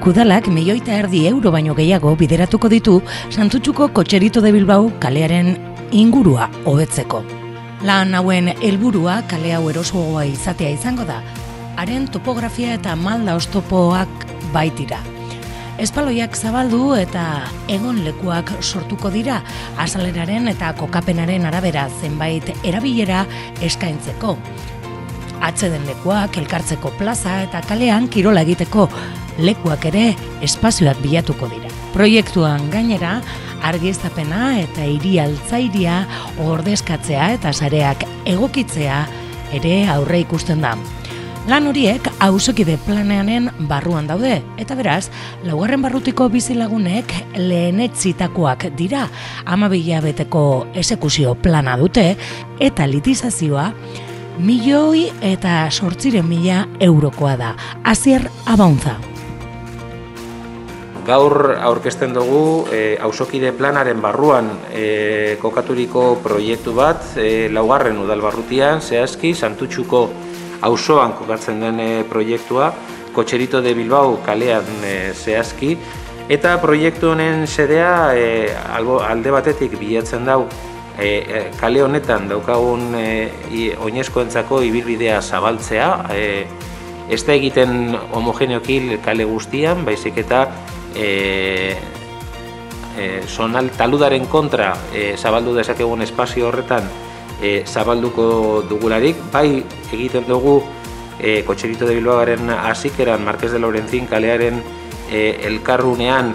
Bilboko udalak milioita erdi euro baino gehiago bideratuko ditu Santutxuko kotxerito de Bilbao kalearen ingurua hobetzeko. Lan hauen helburua kale hau erosoa izatea izango da, haren topografia eta malda ostopoak baitira. Espaloiak zabaldu eta egon lekuak sortuko dira azaleraren eta kokapenaren arabera zenbait erabilera eskaintzeko. Atzeden lekuak, elkartzeko plaza eta kalean kirola egiteko lekuak ere espazioak bilatuko dira. Proiektuan gainera, argiztapena eta hiri altzairia ordezkatzea eta sareak egokitzea ere aurre ikusten da. Lan horiek hausokide planeanen barruan daude, eta beraz, laugarren barrutiko bizilagunek lehenetzitakoak dira, amabila beteko esekuzio plana dute, eta litizazioa, milioi eta sortziren mila eurokoa da. Azier abauntza. Gaur aurkezten dugu e, ausokide planaren barruan e, kokaturiko proiektu bat, e, laugarren udalbarrutian, zehazki, santutxuko auzoan kokatzen den e, proiektua, Kotxerito de Bilbao kalean e, zehazki, eta proiektu honen sedea e, alde batetik bilatzen dau e, kale honetan daukagun e, oinezkoentzako ibilbidea zabaltzea, e, ez da egiten homogeneokil kale guztian, baizik eta e, e, sonal taludaren kontra e, zabaldu dezakegun espazio horretan e, zabalduko dugularik, bai egiten dugu e, Kotxerito de Bilbaoaren azikeran, Marquez de Lorenzin kalearen e, elkarrunean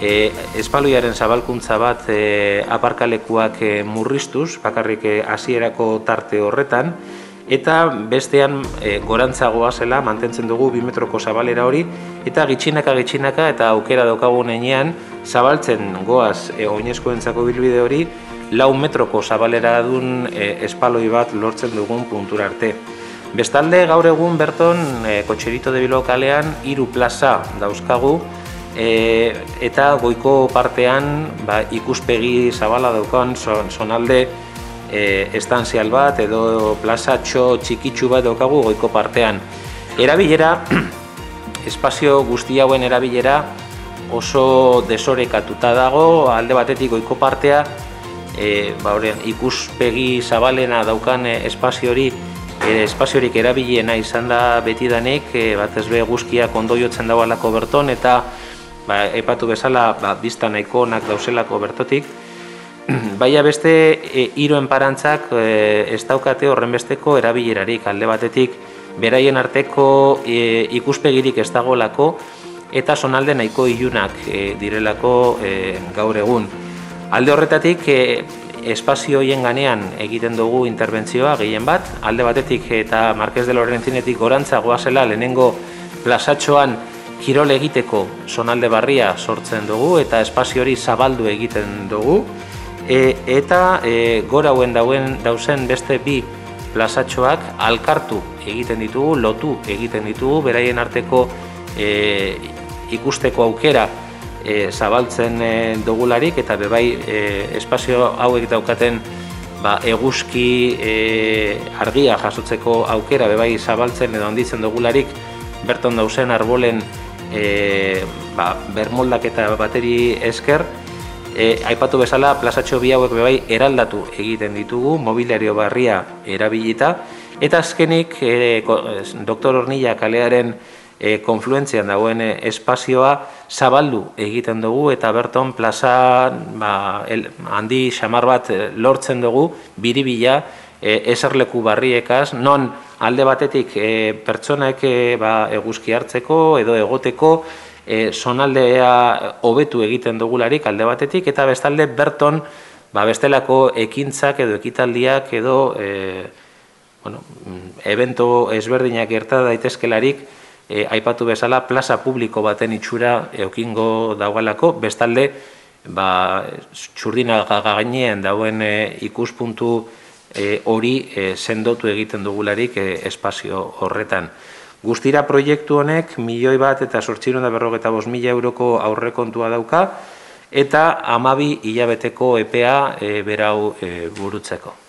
e, espaloiaren zabalkuntza bat e, aparkalekuak e, murriztuz, bakarrik hasierako tarte horretan, eta bestean e, gorantzagoa zela mantentzen dugu 2 metroko zabalera hori eta gitxinaka gitxinaka eta aukera daukagun enean zabaltzen goaz e, oinezkoentzako bilbide hori lau metroko zabalera dun e, espaloi bat lortzen dugun puntura arte. Bestalde gaur egun berton e, kotxerito de bilo kalean hiru plaza dauzkagu e, eta goiko partean ba, ikuspegi zabala daukan sonalde e, estanzial bat edo plazatxo txikitsu bat daukagu goiko partean. Erabilera, espazio guzti hauen erabilera oso desorekatuta dago, alde batetik goiko partea, e, ba, ikuspegi zabalena daukan e, espazio hori e, espaziorik erabiliena izan da betidanik, e, bat be guzkiak ondo jotzen dagoelako berton, eta ba, epatu bezala ba, bizta nahiko onak dauzelako bertotik, Baina beste e, hiru parantzak e, ez daukate horrenbesteko erabilerarik. Alde batetik beraien arteko e, ikuspegirik ez dagolako eta sonalde nahiko ilunak e, direlako e, gaur egun. Alde horretatik e, espazio hoien ganean egiten dugu interbentzioa gehien bat, alde batetik eta Marquez de Lorentzinetik gorantza goazela lehenengo plazatxoan kirol egiteko sonalde barria sortzen dugu eta espazio hori zabaldu egiten dugu e, eta e, gora hauen dauen dauzen beste bi plazatxoak alkartu egiten ditugu, lotu egiten ditugu, beraien arteko e, ikusteko aukera e, zabaltzen e, dugularik eta bebai e, espazio hauek daukaten ba, eguzki e, argia jasotzeko aukera bebai zabaltzen edo handitzen dugularik berton dauzen arbolen e, ba, bermoldak eta bateri esker, E, aipatu bezala, plazatxo bi hauek bebai eraldatu egiten ditugu, mobiliario barria erabilita, eta azkenik, e, doktor Ornilla kalearen e, konfluentzian dagoen e, espazioa zabaldu egiten dugu, eta berton plaza ba, el, handi xamar bat e, lortzen dugu, biribila, e, eserleku barriekaz, non alde batetik e, pertsonek e, ba, eguzki hartzeko edo egoteko, e, sonaldea hobetu egiten dugularik alde batetik eta bestalde berton ba, bestelako ekintzak edo ekitaldiak edo e, bueno, evento ezberdinak gerta daitezkelarik e, aipatu bezala plaza publiko baten itxura eukingo daugalako, bestalde ba, txurdina gainean dauen e, ikuspuntu e, hori e, sendotu egiten dugularik e, espazio horretan. Guztira proiektu honek milioi bat eta sortxiron da berrogeta bos mila euroko aurrekontua dauka eta amabi hilabeteko EPA e, berau e, burutzeko.